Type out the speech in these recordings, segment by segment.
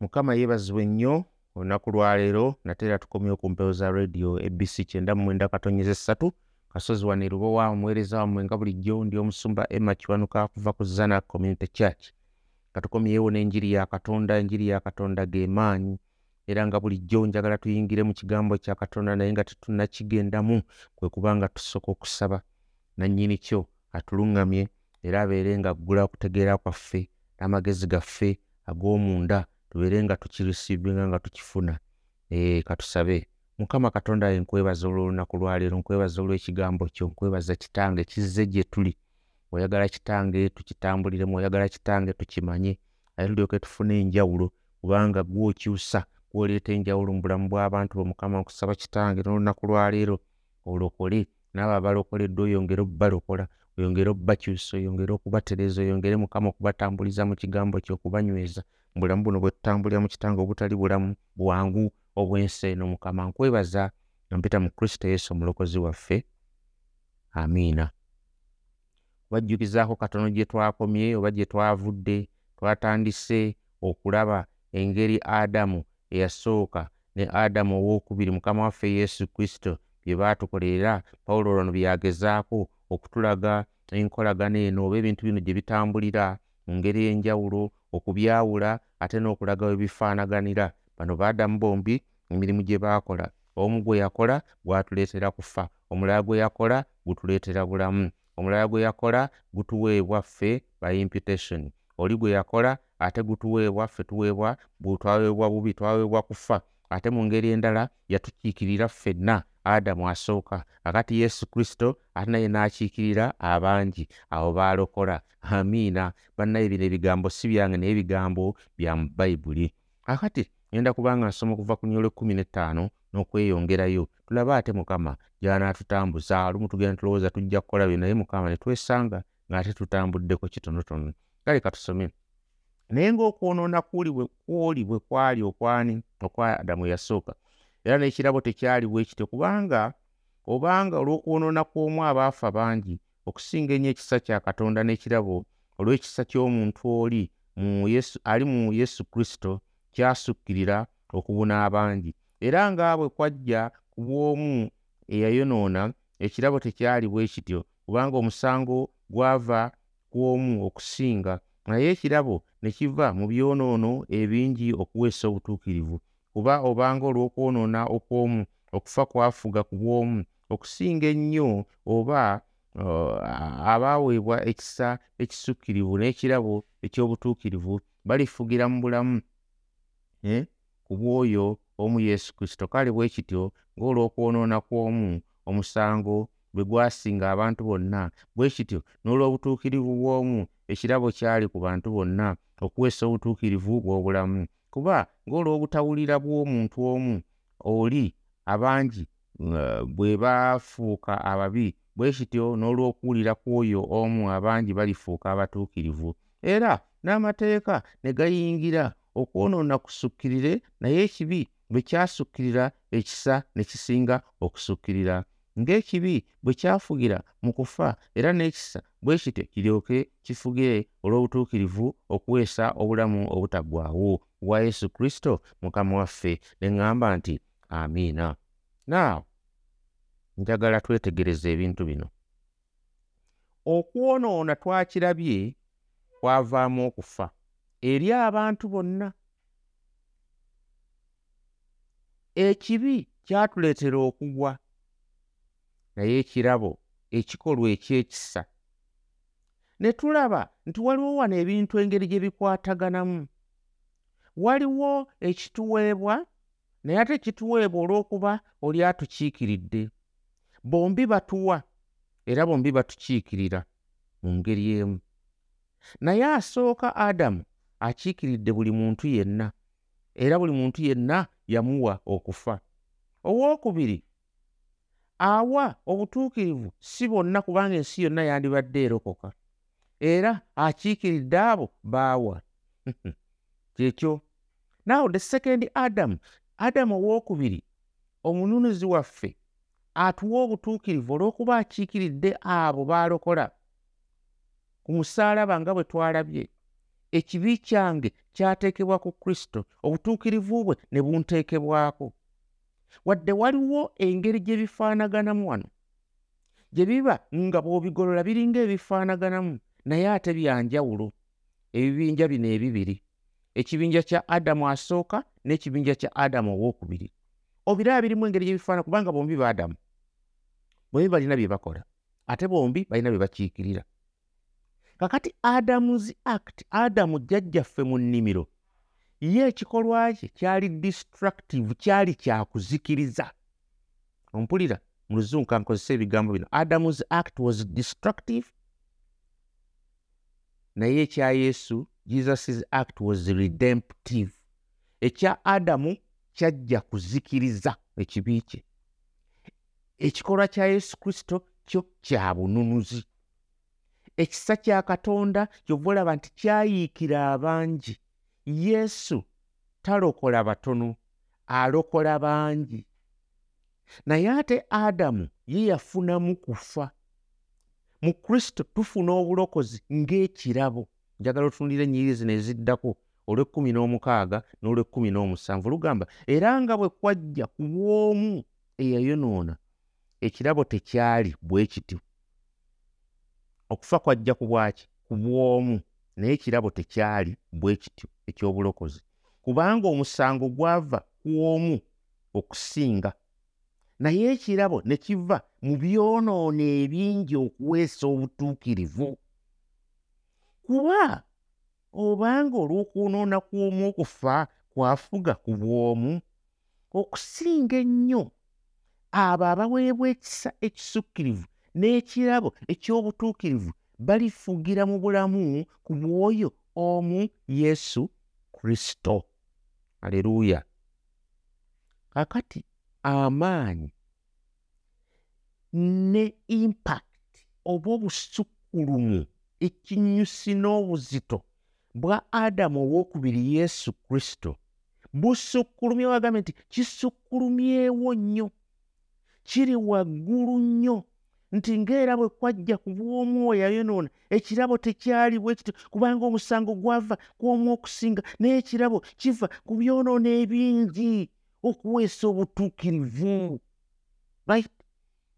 mukama yeebazibwe nnyo olunaku lwaleero nate era tukomyewo ku mpewo za radio abc kyenda mu mwenda katonyeza essatu kasozi wano erubowa omuweereza wammwe nga bulijjo ndi omusumba emma kiwanuka kuva ku zana community church. Katukomyewo n'enjiri ya katonda enjiri ya katonda ge maanyi era nga bulijjo njagala tuyingire mu kigambo kya katonda naye nga tetunnakigendamu kwe kubanga tusooka okusaba. Nannyini kyo atuluŋŋamye era abeere nga aggula okutegeera kwaffe n'amagezi gaffe ag'omunda tubeere nga tukirisiibinga nga tukifuna. Katusabe. Mukama katonda ye nkwebaza olw'olunaku lwaleero nkwebaza olw'ekigambo kyo nkwebaza kitange kizze gye tuli. Oyagala kitange tukitambuliremu oyagala kitange tukimanye aye tulyoke tufune enjawulo. Kubanga gwokyusa gwoleeta enjawulo mu bulamu bw'abantu bo mukama nkusaba kitange n'olunaku lwaleero olokole. N'abo abalokoleddwa oyongere obbalokola oyongere obbakyusa oyongere okubatereza oyongere mukama okubatambuliza mu kigambo kyo okubanyweza mu bulamu buno bwe tutambulira mu kitange obutali bulamu bwangu obw'ensi eno. Mukama nkwebaza nampita mu kristo yesu omulokozi waffe. Amiina. Kubajjukizaako katono gye twakomye oba gye twavudde twatandise okulaba engeri adamu eyasooka ne adamu owookubiri. Mukama waffe yesu kristo bye baatukolera pawulo olwano byagezaako okutulaga enkolagana eno oba ebintu bino gye bitambulira mu ngeri ey'enjawulo okubyawula ate n'okulaga we bifaanaganira. Bano baadamu bombi emirimu gye baakola. Omu gwe yakola gwatuleetera kufa. Omulala gwe yakola gutuleetera bulamu. Omulala gwe yakola gutuweebwa ffe by imputation. Oli gwe yakola ate gutuweebwa ffe tuweebwa twaweebwa bubi twaweebwa kufa ate mu ngeri endala yatukiikirira ffenna. Adamu asooka. Akati yesu kristo ate naye n'akiikirira abangi abo baalokola. Amiina. Bannaye bino ebigambo si byange naye ebigambo bya mu bayibuli akati ngenda kubanga nsoma okuva ku nyola ekkumi n'ettaano n'okweyongerayo. Tulabe ate mukama gy'anaatutambuza olumu tugenda tulowooza tujja kukola bye naye mukama ne twesanga ng'ate tutambuddeko kitonotono. Kale katusome naye ng'okwonoona kwoli bwe kwali okwani okwa adamu eyasooka era n'ekirabo tekyali bwe kityo kubanga obanga olw'okwonoona kw'omu abaafa bangi okusinga ennyo ekisa kya katonda n'ekirabo olw'ekisa ky'omuntu oli ali mu yesu kristo kyasukkirira okubuna abangi. Era nga bwe kwajja ku bw'omu eyayonoona ekirabo tekyali bwe kityo kubanga omusango gwava ku omu okusinga. Naye ekirabo ne kiva mu byonoono ebingi okuweesa obutuukirivu kuba obanga olw'okwonoona okw'omu okufa kwafuga ku bw'omu okusinga ennyo oba abaaweebwa ekisa ekisukkirivu n'ekirabo eky'obutuukirivu balifugira mu bulamu ku bw'oyo omu yesu kristo. Kale bwe kityo ng'olw'okwonoona kw'omu omusango bwe gwasinga abantu bonna bwe kityo n'olw'obutuukirivu bw'omu ekirabo kyali ku bantu bonna okuweesa obutuukirivu bw'obulamu. Kuba ng'olw'obutawulira bw'omuntu omu oli abangi bwe baafuuka ababi bwe kityo n'olw'okuwulira kw'oyo omu abangi balifuuka abatuukirivu. Era n'amateeka ne gayingira okwonoona kusukkirire naye ekibi bwe kyasukkirira ekisa ne kisinga okusukkirira ng'ekibi bwe kyafugira mu kufa era n'ekisa bwe kityo kiryoke kifugire olw'obutuukirivu okuweesa obulamu obutaggwaawo. Bwa yesu kristo mukama waffe ne ŋŋamba nti amiina. Naawe njagala twetegereza ebintu bino. Okwonoona twakirabye kwavaamu okufa eri abantu bonna. Ekibi kyatuleetera okugwa naye ekirabo ekikolwa eky'ekisa. Ne tulaba nti waliwo wano ebintu engeri gye bikwataganamu. Waliwo ekituweebwa naye ate kituweebwa olw'okuba oli atukiikiridde. Bombi batuwa era bombi batukiikirira mu ngeri emu. Naye asooka adamu akiikiridde buli muntu yenna era buli muntu yenna yamuwa okufa. Owookubiri awa obutuukirivu si bonna kubanga ensi yonna yandibadde erokoka. Era akiikiridde abo baawa. Kyekyo. Now the second adam adamu owookubiri omununuzi waffe atuwa obutuukirivu olw'okuba akiikiridde abo baalokola ku musaalaba nga bwe twalabye. Ekibi kyange kyateekebwa ku kristo obutuukirivu bwe ne bunteekebwako wadde waliwo engeri gye bifaanaganamu wano. Gye biba nga bw'obigolola biringa ebifaanaganamu naye ate byanjawulo ebibinja bino ebibiri. Ekibinja kya adamu asooka n'ekibinja kya adamu owookubiri. Obiraba birimu engeri gye bifaana kubanga bombi ba adamu. Bombi balina bye bakola ate bombi balina bye bakiikirira. Kakati adamu's act adamu jjajjaffe mu nnimiro ye ekikolwa kye kyali destructive kyali kyakuzikiriza ompulira mu luzungu kankozesa ebigambo bino. Adamu's act was destructive. Naye ekya yesu jesus's act was redemptive. Ekya adamu kyajja kuzikiriza ekibi kye. Ekikolwa kya yesu kristo kyo kya bununuzi. Ekisa kya katonda kyova olaba nti kyayiikira abangi yesu talokola batono alokola bangi. Naye ate adamu ye yafunamu kufa. Mu kristo tufuna obulokozi ng'ekirabo. Njagala otunulira ennyiri zino eziddako olw'ekkumi n'omukaaga n'olw'ekkumi n'omusanvu. Lugamba era nga bwe kwajja ku bw'omu eyayonoona ekirabo tekyali bwe kityo. Okufa kwajja ku bwaki? Ku bw'omu naye ekirabo tekyali bwe kityo eky'obulokozi. Kubanga omusango gwava ku omu okusinga. Naye ekirabo ne kiva mu byonoono ebingi okuweesa obutuukirivu. Kuba obanga olw'okwonoona kw'omu okufa kwafuga ku bw'omu okusinga ennyo abo abaweebwa ekisa ekisukkirivu n'ekirabo eky'obutuukirivu balifugira mu bulamu ku bwoyo omu yesu kristo. Aleluuya kakati amaanyi ne impact oba obusukkulumu ekinyusi n'obuzito bwa adamu owokubiri yesu kristo busukkulumye wagambe nti kisukkulumyewo nnyo kiri waggulu nnyo nti ng'era bwe kwajja ku bw'omwoyo ayonoona ekirabo tekyali bwe kityo kubanga omusango gwava kw'omu okusinga naye ekirabo kiva ku byonoona ebingi. Okuweesa obutuukirivu right?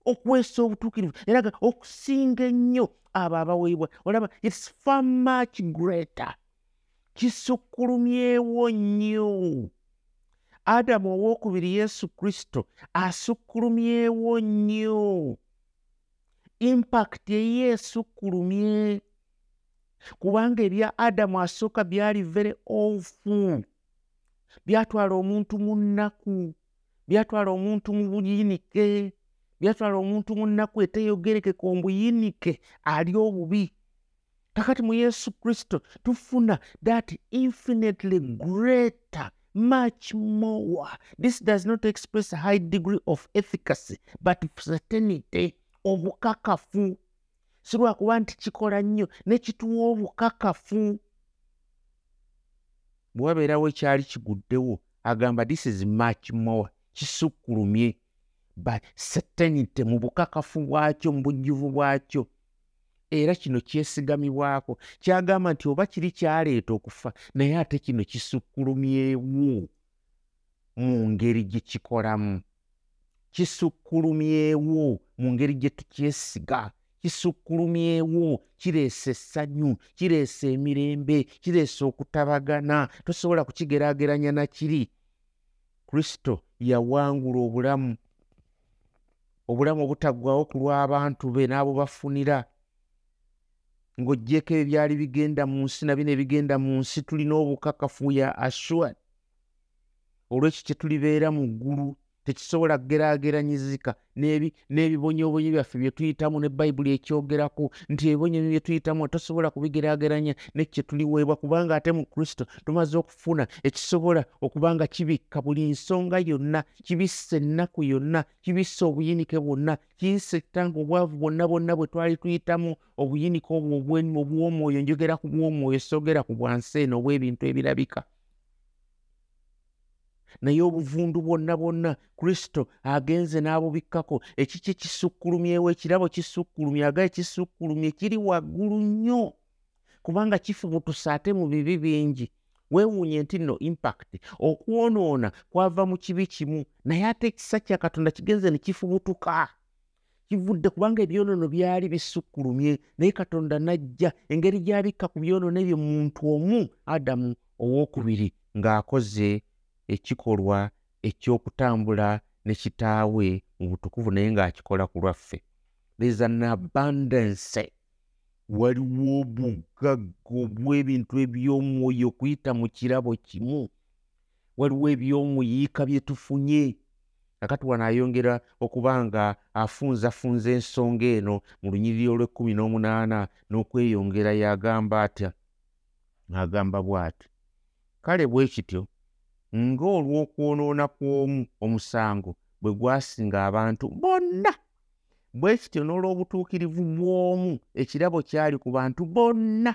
Okuweesa obutuukirivu era ga okusinga ennyo abo abaweebwa. Olaba its far much greater. Kisukkulumyewo nnyo. Adamu owookubiri yesu kristo asukkulumyewo nnyo impakiti eyi esukkulumye kubanga ebya adamu asooka byali very awful. Byatwala omuntu mu nnaku byatwala omuntu mu buyinike byatwala omuntu mu nnaku eteyogerekeka omubuyinike ali obubi. Kakati mu yesu kristo tufuna that infinitely greater much more. This does not express a high degree of efficacy but certainty obukakafu si lwakuba nti kikola nnyo ne kituwa obukakafu bwe wabeerawo ekyali kiguddewo agamba this is much more. Kisukkulumye by certainty mu bukakafu bwakyo mu bujjuvu bwakyo. Era kino kyesigamibwako. Kyagamba nti oba kiri kyaleeta okufa naye ate kino kisukkulumyewo mu ngeri gye kikolamu. Kisukkulumyewo mu ngeri gye tukyesiga kisukkulumyewo kireesa essanyu kireesa emirembe kireesa okutabagana tosobola kukigeraageranya na kiri. Kristo yawangula obulamu obulamu obutaggwawo ku lw'abantu be n'abo bafunira. Ng'oggyeko ebyo byali bigenda mu nsi nabino ebigenda mu nsi tulina obukakafu ya aswad. Olwekyo kye tulibeera mu ggulu tekisobola kugeraageranyizika n'ebibonyoobonyo byaffe bye tuyitamu ne bayibuli ekyogerako nti ebibonyoobonyo bye tuyitamu tosobola kubigeraageranya nekye tuliweebwa kubanga ate mu kristo tumaze okufuna ekisobola okuba nga kibikka buli nsonga yonna kibissa ennaku yonna kibissa obuyinike bwonna kiyisa ettanga obwavu bwonna bwonna bwe twali tuyitamu obuyinike obwo obw'omwoyo njogera ku bw'omwoyo soogera ku bwansi eno obw'ebintu ebirabika naye obuvundu bwonna bwonna kristo agenze n'abubikkako. Ekiki kisukkulumyewo ekirabo kisukkulumye agaye kisukkulumye kiri waggulu nnyo. Kubanga kifubutusa ate mu bibi bingi. Weewuunye nti nno impact. Okwonoona kwava mu kibi kimu naye ate ekisa kya katonda kigenze ne kifubutuka kivudde kubanga ebyonoono byali bisukkulumye naye katonda n'ajja engeri gy'abikka ku byonoono ebyo muntu omu adamu owookubiri ng'akoze ekikolwa eky'okutambula ne kitaawe mu butukuvu naye ng'akikola ku lwaffe. There's an abundance. Waliwo obugagga obw'ebintu eby'omwoyo okuyita mu kirabo kimu. Waliwo eby'omuyiika bye tufunye. Kakati wano ayongera okuba nga afunzafunza ensonga eno mu lunyiriri olw'ekkumi n'omunaana n'okweyongera y'agamba atya? Agamba bw'ati kale bwe kityo ng'olw'okwonoona kw'omu omusango bwe gwasinga abantu bonna. Bwe kityo n'olw'obutuukirivu bw'omu ekirabo kyali ku bantu bonna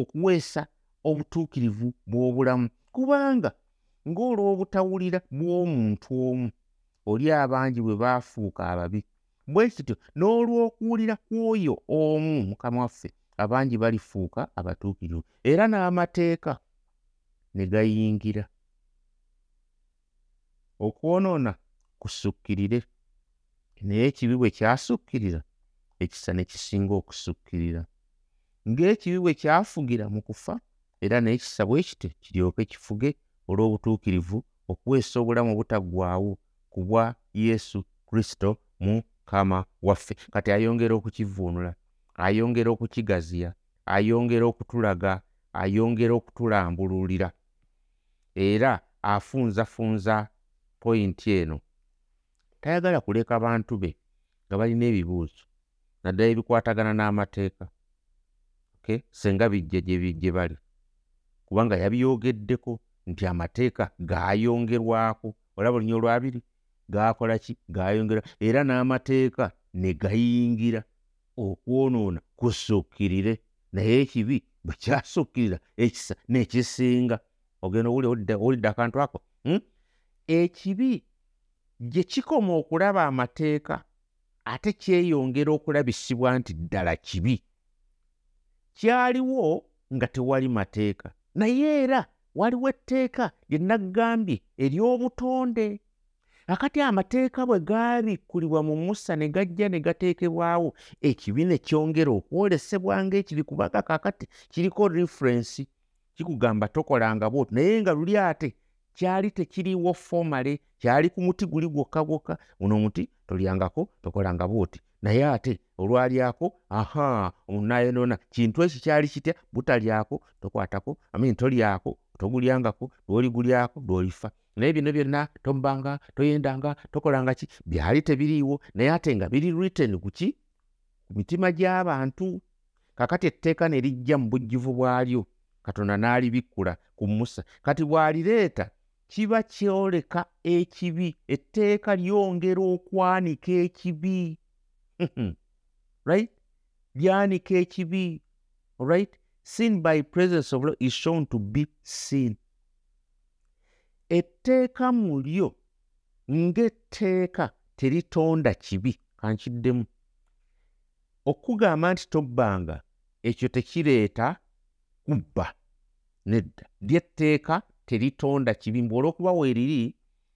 okuweesa obutuukirivu bw'obulamu. Kubanga ng'olw'obutawulira bw'omuntu omu oli abangi bwe baafuuka ababi. Bwe kityo n'olw'okuwulira kw'oyo omu mukama waffe abangi balifuuka abatuukirivu era n'amateeka ne gayingira okwonoona kusukkirire naye ekibi bwe kyasukkirira ekisa ne kisinga okusukkirira ng'ekibi bwe kyafugira mu kufa era n'ekisa bwe kityo kiryoke kifuge olw'obutuukirivu okuweesa obulamu obutaggwaawo ku bwa yesu kristo mukama waffe. Kati ayongera okukivuunula ayongera okukigaziya ayongera okutulaga ayongera okutulambululira era afunzafunza poyinti eno. Tayagala kuleka bantu be nga balina ebibuuzo naddala ebikwatagana n'amateeka senga bijja gye bali. Kubanga yabyogeddeko nti amateeka gaayongerwako olaba olunya olwabiri gaakola ki? Gaayongerwa era n'amateeka ne gayingira okwonoona kusukkirire naye ekibi bwe kyasukkirira ekisa nekisinga. Ogenda owulidde akantu ako? Hmm? Ekibi gye kikoma okulaba amateeka ate kyeyongera okulabisibwa nti ddala kibi. Kyaliwo nga tewali mateeka naye era waliwo etteeka lye naggambye ery'obutonde. Akati amateeka bwe gaabikkulibwa mu musa ne gajja ne gateekebwawo ekibi ne kyongera okwolesebwa ng'ekibi kubanga kaakati kiriko referensi kikugamba tokolanga bwoti naye nga luli ate kyali tekiriiwo fomale kyali ku muti guli gwokka gwokka guno omuti tolyangako tokolanga bwoti. Naye ate olwalyako aha omunayonoona kintu ekyo kyali kitya? Butalyako tokwatako amin tolyako togulyangako lwoligulyako lwolifa. Naye bino byonna tombanga toyendanga tokolanga ki? Byali tebiriiwo. Naye ate nga biri written kuki ku mitima gy'abantu. Kakati etteeka ne lijja mu bujjuvu bwalyo katonda n'alibikkula ku musa. Kati bw'alireeta kiba kyoleka ekibi etteeka lyongera okwanika ekibi. Right? Lyanika ekibi. Right? Sin by presence of law is shown to be sin. Etteeka mu lyo ng'etteeka teritonda kibi kankiddemu. Okugamba nti tobbanga ekyo tekireeta kubba nedda. Lyetteeka teritonda kibi mbw olw'okuba weeriri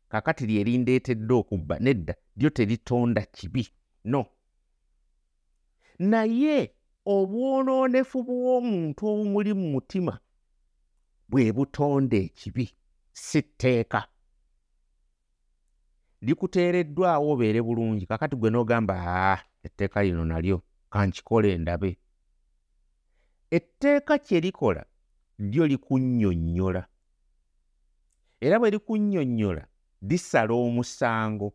kakati lyerindeetedde okubba nedda lyo teritonda kibi no. Naye obwonoonefu bw'omuntu obumuli mu mutima bwe butonda ekibi si tteeka. Likuteereddwawo obeere bulungi kakati gwe n'ogamba aa etteeka lino nalyo kankikole ndabe. Etteeka kye likola lyo likunnyonnyola era bwe likunnyonnyola lisala omusango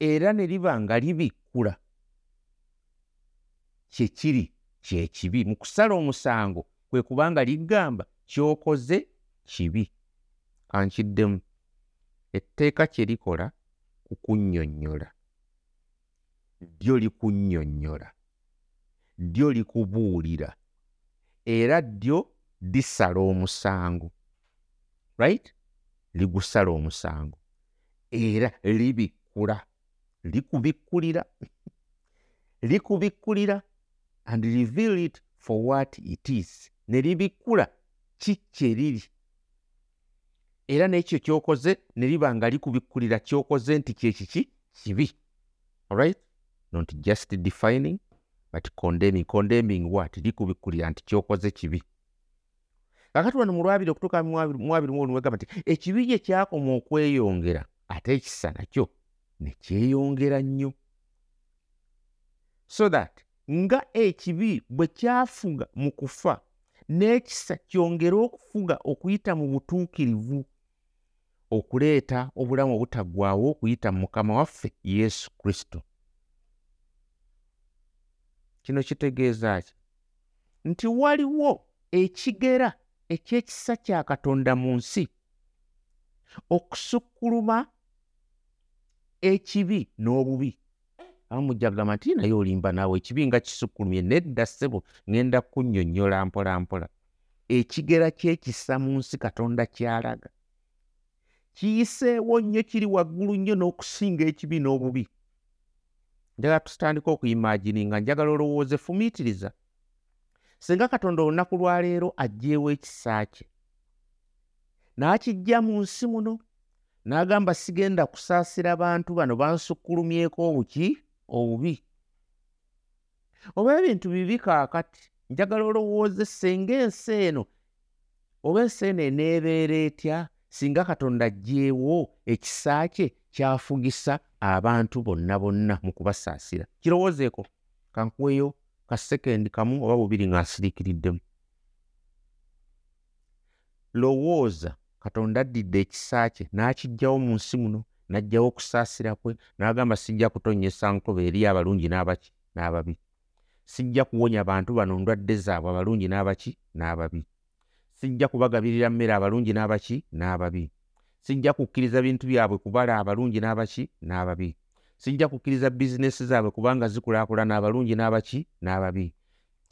era ne liba nga libikkula. Kyekiri kyekibi mu kusala omusango kwe kubanga ligamba kyokoze kibi. Kankiddemu etteeka kye likola kukunnyonnyola ddyo likunnyonnyola ddyo likubuulira. Era ddyo lisala omusango. Right ligusala omusango. Era libikkula likubikkulira likubikkulira and reveal it for what it is. Ne libikkula ki kye riri era n'ekyo ky'okoze ne liba nga likubikkulira ky'okoze nti kyekiki kibi. Alright not just defining but condemning. Condemning what? Likubikkulira nti ky'okoze kibi kakati wano mu lwabiri okutuuka mwabiri mu oluwegamba nti ekibi gye kyakoma okweyongera ate ekisa nakyo ne kyeyongera nnyo. So that nga ekibi bwe kyafuga mu kufa n'ekisa kyongere okufuga okuyita mu butuukirivu okuleeta obulamu obutaggwaawo okuyita mu mukama waffe yesu kristo. Kino kitegeeza ki? Nti waliwo ekigera ekyekisa kya katonda mu nsi. Okusukkuluma ekibi n'obubi. Abamu mujja kugamba nti naye olimba naawe ekibi nga kisukkulumye nedda ssebo ŋŋenda kunnyonnyola mpola mpola. Ekigera kyekisa mu nsi katonda kyalaga. Kiyiseewo nnyo kiri waggulu nnyo n'okusinga ekibi n'obubi. Njagala tutandika okuyimagini nga njagala olowooze fumiitiriza singa katonda olunaku lwaleero aggyeewo ekisa kye n'akijja mu nsi muno n'agamba sigenda kusaasira bantu bano bansukkulumyeko obuki obubi. Oba ebintu bibi kaakati njagala olowooze senga ensi eno oba ensi eno eneebeera etya singa katonda aggyeewo ekisa kye kyafugisa abantu bonna bonna mu kubasaasira? Kirowoozeeko kankuweyo ka sekendi kamu oba bubiri nga nsiriikiriddemu lowooza katonda addidde ekisa kye n'akiggyawo mu nsi muno n'aggyawo okusaasira kwe n'agamba sijja kutonyesa nkoba eri abalungi n'abaki n'ababi sijja kuwonya bantu bano ndwadde zaabwe abalungi n'abaki n'ababi sijja kubagabirira mmere abalungi n'abaki n'ababi sijja kukkiriza bintu byabwe kubala abalungi n'abaki n'ababi sijja kukkiriza bizinesi zaabwe kubanga zikulaakulana abalungi n'abaki n'ababi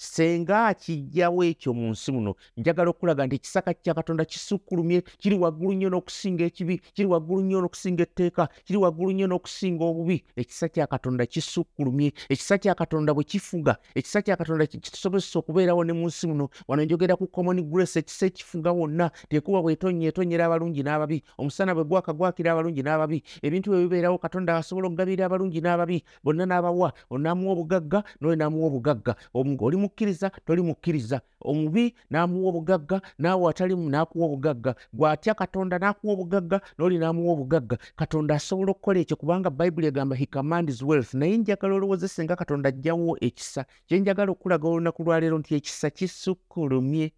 senga akijjawo ekyo mu nsi muno. Njagala okulaga nti ekisaka kya katonda kisukkulumye kiri waggulu nnyo n'okusinga ekibi kiri waggulu nnyo n'okusinga etteeka kiri waggulu nnyo n'okusinga obubi. Ekisa kya katonda kisukkulumye ekisa kya katonda bwe kifuga. Ekisa kya katonda kisobozesa okubeerawo ne mu nsi muno. Wano njogera ku common grace ekisa ekifuga wonna tekuba bwetonnya etonyera abalungi n'ababi. Omusana bwe gwaka gwakira abalungi n'ababi. Ebintu bwe bibeerawo katonda asobola okugabira abalungi n'ababi bonna n'abawa. Onaamuwa obugagga n'oli naamuwa obugagga. Oli mu mukkiriza toli mukkiriza. Omubi n'amuwa obugagga naawe atalimu n'akuwa obugagga. Gw'atya katonda n'akuwa obugagga n'oli n'amuwa obugagga. Katonda asobola okukola ekyo kubanga bayibuli egamba he commands wealth. Naye njagala olowooze senga katonda ajjawo ekisa. Kye njagala okulaga olunaku lwaleero nti ekisa kisukkulumye.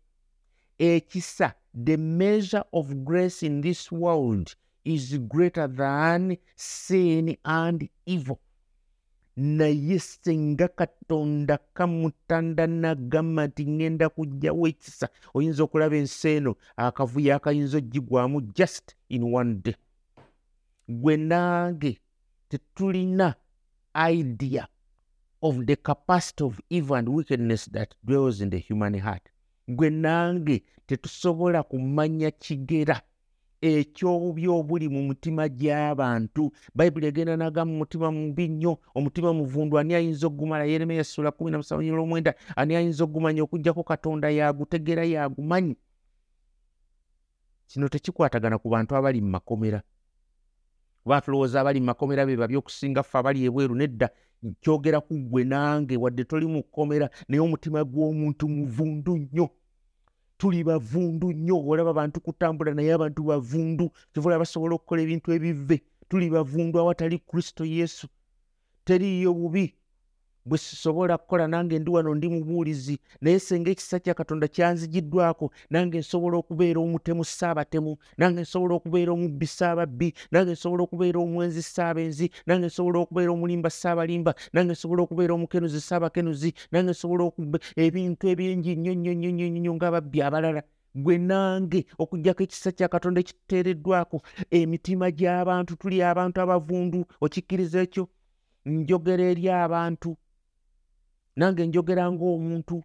Ekisa the measure of grace in this world is greater than sin and evil naye senga katonda kamutanda nagamba nti ŋŋenda kujjawo ekisa oyinza okulaba ensi eno akavuyo akayinza ogigwamu just in one day. Gwe nange tetulina idea of the capacity of evil and wickedness that dwells in the human heart. Gwe nange tetusobola kumanya kigera ekyobubi obuli mu mutima gy'abantu. Bayibuli egenda naga mu mutima mubi nnyo omutima muvundu ani ayinza okugumala yeremiya sula kumi na musanvu olwomwenda ani ayinza okugumanya okugjako katonda yagutegeera yagumanyi? Kino tekikwatagana ku bantu abali mu makomera. Oba tulowooza abali mu makomera be baby okusinga ffe abali ebweru nedda kyogera ku ggwe nange wadde toli mu kkomera naye omutima gw'omuntu muvundu nnyo tuli bavundu nnyo olaba abantu kutambula naye abantu bavundu kivula basobola okukola ebintu ebive tuli bavundu awatali kristo yesu. Teriyo bubi bwe sisobola kukola nange ndi wano ndi mubuulizi naye senga ekisa kya katonda kyanzigiddwako nange nsobola okubeera omutemu saabatemu nange nsobola okubeera omubbi saababbi nange nsobola okubeera omwenzi saabenzi nange nsobola okubeera omulimba saabalimba nange nsobola okubeera omukenuzi saabakenuzi nange nsobola ebintu ebingi nnyo nnyo nnyo nnyo nnyo ng'ababbi abalala. Gwe nange okugjako ekisa kya katonda ekiteereddwako emitima gy'abantu tuli abantu abavundu okikkiriza ekyo? Njogera eri abantu nange njogera ng'omuntu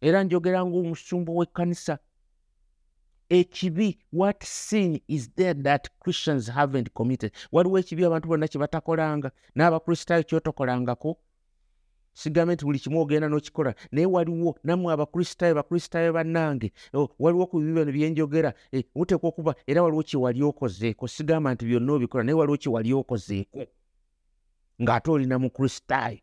era njogera ng'omusumba w'ekkanisa. Ekibi what sin is there that christians haven't committed? Waliwo ekibi abantu bonna kye batakolanga n'abakristaayo kyotokolangako sigambye nti buli kimu ogenda n'okikola. Naye waliwo nammwe abakristaayo bakristaayo bannange o, waliwo ku bibyo bino byenjogera eh, muteekwa okuba era waliwo kye wali okozeeko. Sigamba nti byonna obikola naye waliwo kye wali okozeeko ng'ate olina mu kristaayo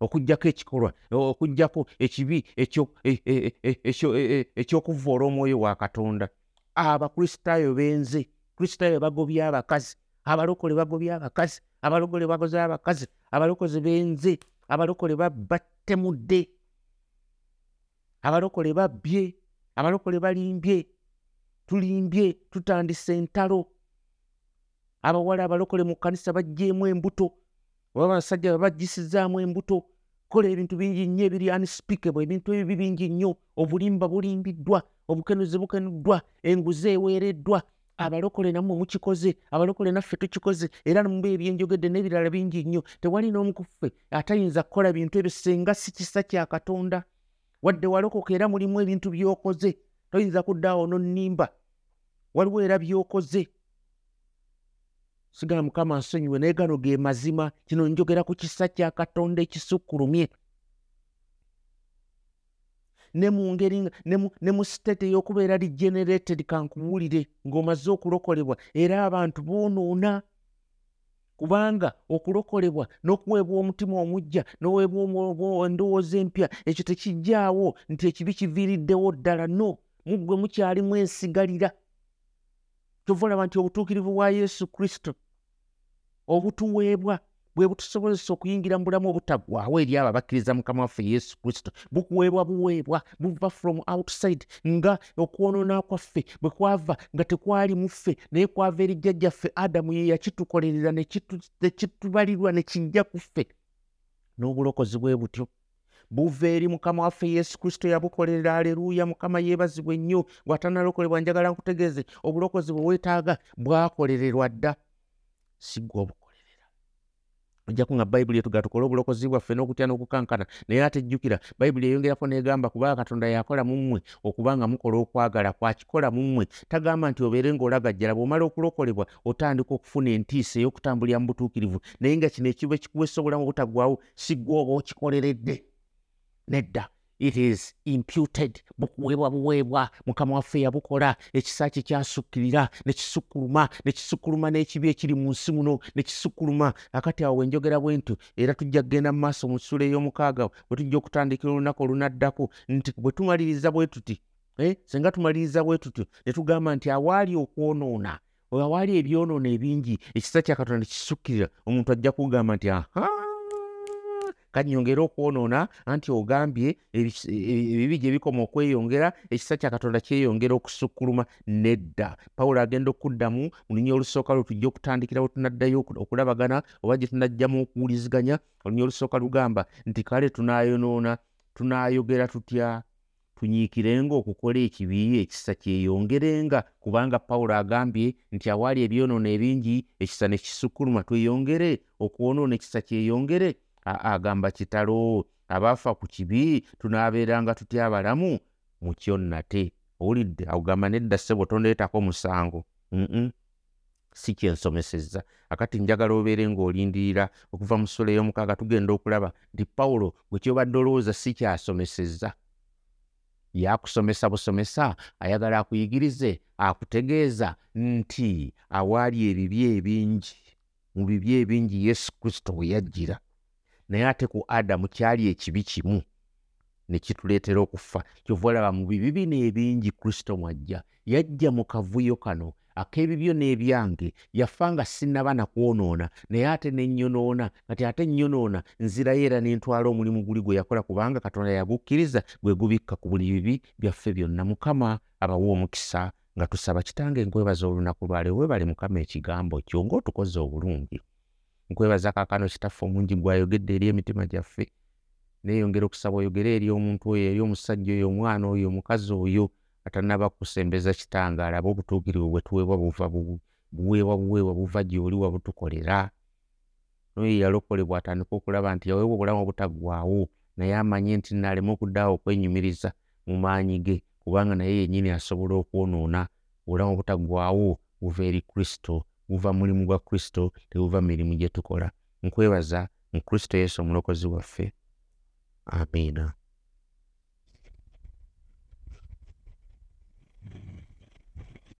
okugjako ekikolwa okugjako ekibi e- e- e- ekyo- e- e- ekyokuvoola omwoyo wa katonda. Abakristaayo benze kristaayo bagobya abakazi abalokole bagobya abakazi abalokole bagoze abakazi abalokozi benze abalokole babattemudde abalokole babbye abalokole balimbye tulimbye tutandise entalo. Abawala abalokole mu kkanisa bagjeemu embuto oba abasajja babagisizzaamu embuto kola ebintu bingi nnyo ebiri unspeakable ebintu ebyo bingi nnyo. Obulimba bulimbiddwa obukenuzi bukenuddwa enguzi eweereddwa. Abalokole nammwe mukikoze abalokole naffe tukikoze era muba ebyenjogedde n'ebirala bingi nnyo. Tewali n'omu ku ffe atayinza kukola bintu ebyo singa si kisa kya katonda. Wadde walokoka era mulimu ebintu by'okoze. Toyinza kuddaawo nonnimba waliwo era by'okoze sigala mukama nsonyiwe naye gano ge mazima kino njogera ku kisa kya katonda ekisukkulumye ne mu ngeri nga- ne mu- state ey'okubeera regenerated kankuwulire ng'omaze okulokolebwa era abantu boonoona. Kubanga okulokolebwa n'okuweebwa omutima omujja n'oweebwa endowooza empya ekyo tekijjaawo nti ekibi kiviiriddewo ddala no muggwe mukyalimu ensigalira. Kyova olaba nti obutuukirivu bwa yesu kristo obutuweebwa bwe butusobozesa okuyingira mu bulamu obutaggwaawo eri abo abakkiriza mukama waffe yesu kristo. Bukuweebwa buweebwa buva from outside nga okwonoona kwaffe bwe kwava nga tekwali mu ffe naye kwava eri jjajjaffe adamu ye yakitukolerera ne kitu- ne kitubalirwa ne kijja ku ffe. N'obulokozi bwe butyo buva eri mukama waffe yesu kristo yabukolerera aleluuya mukama yeebazibwe nnyo bw'atanalokolebwa njagala nkutegeeze obulokozi bwe weetaaga bwakolererwa dda si gwe obukolerera ojjaku nga bayibuli etuga tukole obulokozi bwaffe n'okutya n'okukankana naye ate jjukira bayibuli eyongerako n'egamba kubanga katonda yakola mu mmwe okuba nga mukola okwagala kwakikola mu mmwe. Tagamba nti obeere ng'olagajjala bw'omala okulokolebwa otandika okufuna entiisa ey'okutambulira mu butuukirivu naye nga kino ekiba ekikuwesa obulamu obutaggwaawo si gwe oba okikoleredde nedda it is imputed. Bukuweebwa buweebwa mukama waffe yabukola ekisa kye kyasukkirira ne kisukkuluma ne kisukkuluma n'ekibi ekiri mu nsi muno ne kisukkuluma akati awo wenjogera bwentu era tujja kgenda mu maaso mu ssula ey'omukaaga bwe tujja okutandikira olunaku olunaddako nti bwe tumaliriza bwe tuti eh, singa tumaliriza bwe tutyo ne tugamba nti awaali okwonoona awaali ebyonoono ebingi ekisa kya katonda kisukkirira omuntu ajja kugamba nti aha kanyongera okwonoona anti ogambye ebibi gye bikoma okweyongera ekisa kya katonda kyeyongera okusukkuluma nedda. Pawulo agenda okuddamu mu lunya olusooka lwe tujja okutandikira we tunaddayo oku- okulabagana oba gye tunajjamu okuwuliziganya olunya olusooka lugamba nti kale tunaayonoona tunaayogera tutya? Tunyiikirenga okukola ekibi ekisa kyeyongerenga. Kubanga pawulo agambye nti awaali ebyonoono ebingi ekisa ne kisukkuluma tweyongere okwonoona ekisa kyeyongere agamba kitalo abaafa ku kibi tunaabeeranga tutya abalamu? Mu kyo nate owulidde agamba nedda ssebo tondeetako musango. Si kyensomesezza akati njagala obeere ng'olindirira okuva mu ssula ey'omukaaga tugenda okulaba nti pawulo bwe kyobadde olowooza si kyasomesezza yakusomesa busomesa ayagala akuyigirize akutegeeza nti awaali ebibi ebingi mu bibi ebingi yesu kristo we yajjira naye ate ku adamu kyali ekibi kimu ne kituleetera okufa kyova olaba mu bibi bino ebingi kristo mwajja yajja mu kavuyo kano ak'ebibyo n'ebyange yafa nga sinnaba nakwonoona naye ate ne nnyonoona kati ate nnyonoona nzirayo era ne ntwala omulimu guli gwe yakola kubanga katonda yagukkiriza gwe gubikka ku buli bibi byaffe byonna. Mukama abawa omukisa nga tusaba kitange nkwebaza olunaku lwale weebale mukama ekigambo kyo ng'otukoze obulungi nkwebaza kaakano kitaffe omungi gwayogedde eri emitima gyaffe neeyongera okusaba oyogere eri omuntu oyo eri omusajja oyo omwana oyo omukazi oyo atanaba kusembeza kitange alabe obutuukirivu bwe tuweebwa buva bu- buweebwa buweebwa buva gy'oli wabutukolera noyo yalokolebwa atandika okulaba nti yaweebwa obulamu obutaggwaawo naye amanye nti naaleme okuddaawo okwenyumiriza mu maanyi ge kubanga naye yennyini asobola okwonoona obulamu obutaggwaawo buva eri kristo buva mulimu gwa kristo tebuva mirimu gye tukola. Nkwebaza mu kristo yesu omulokozi waffe. Amiina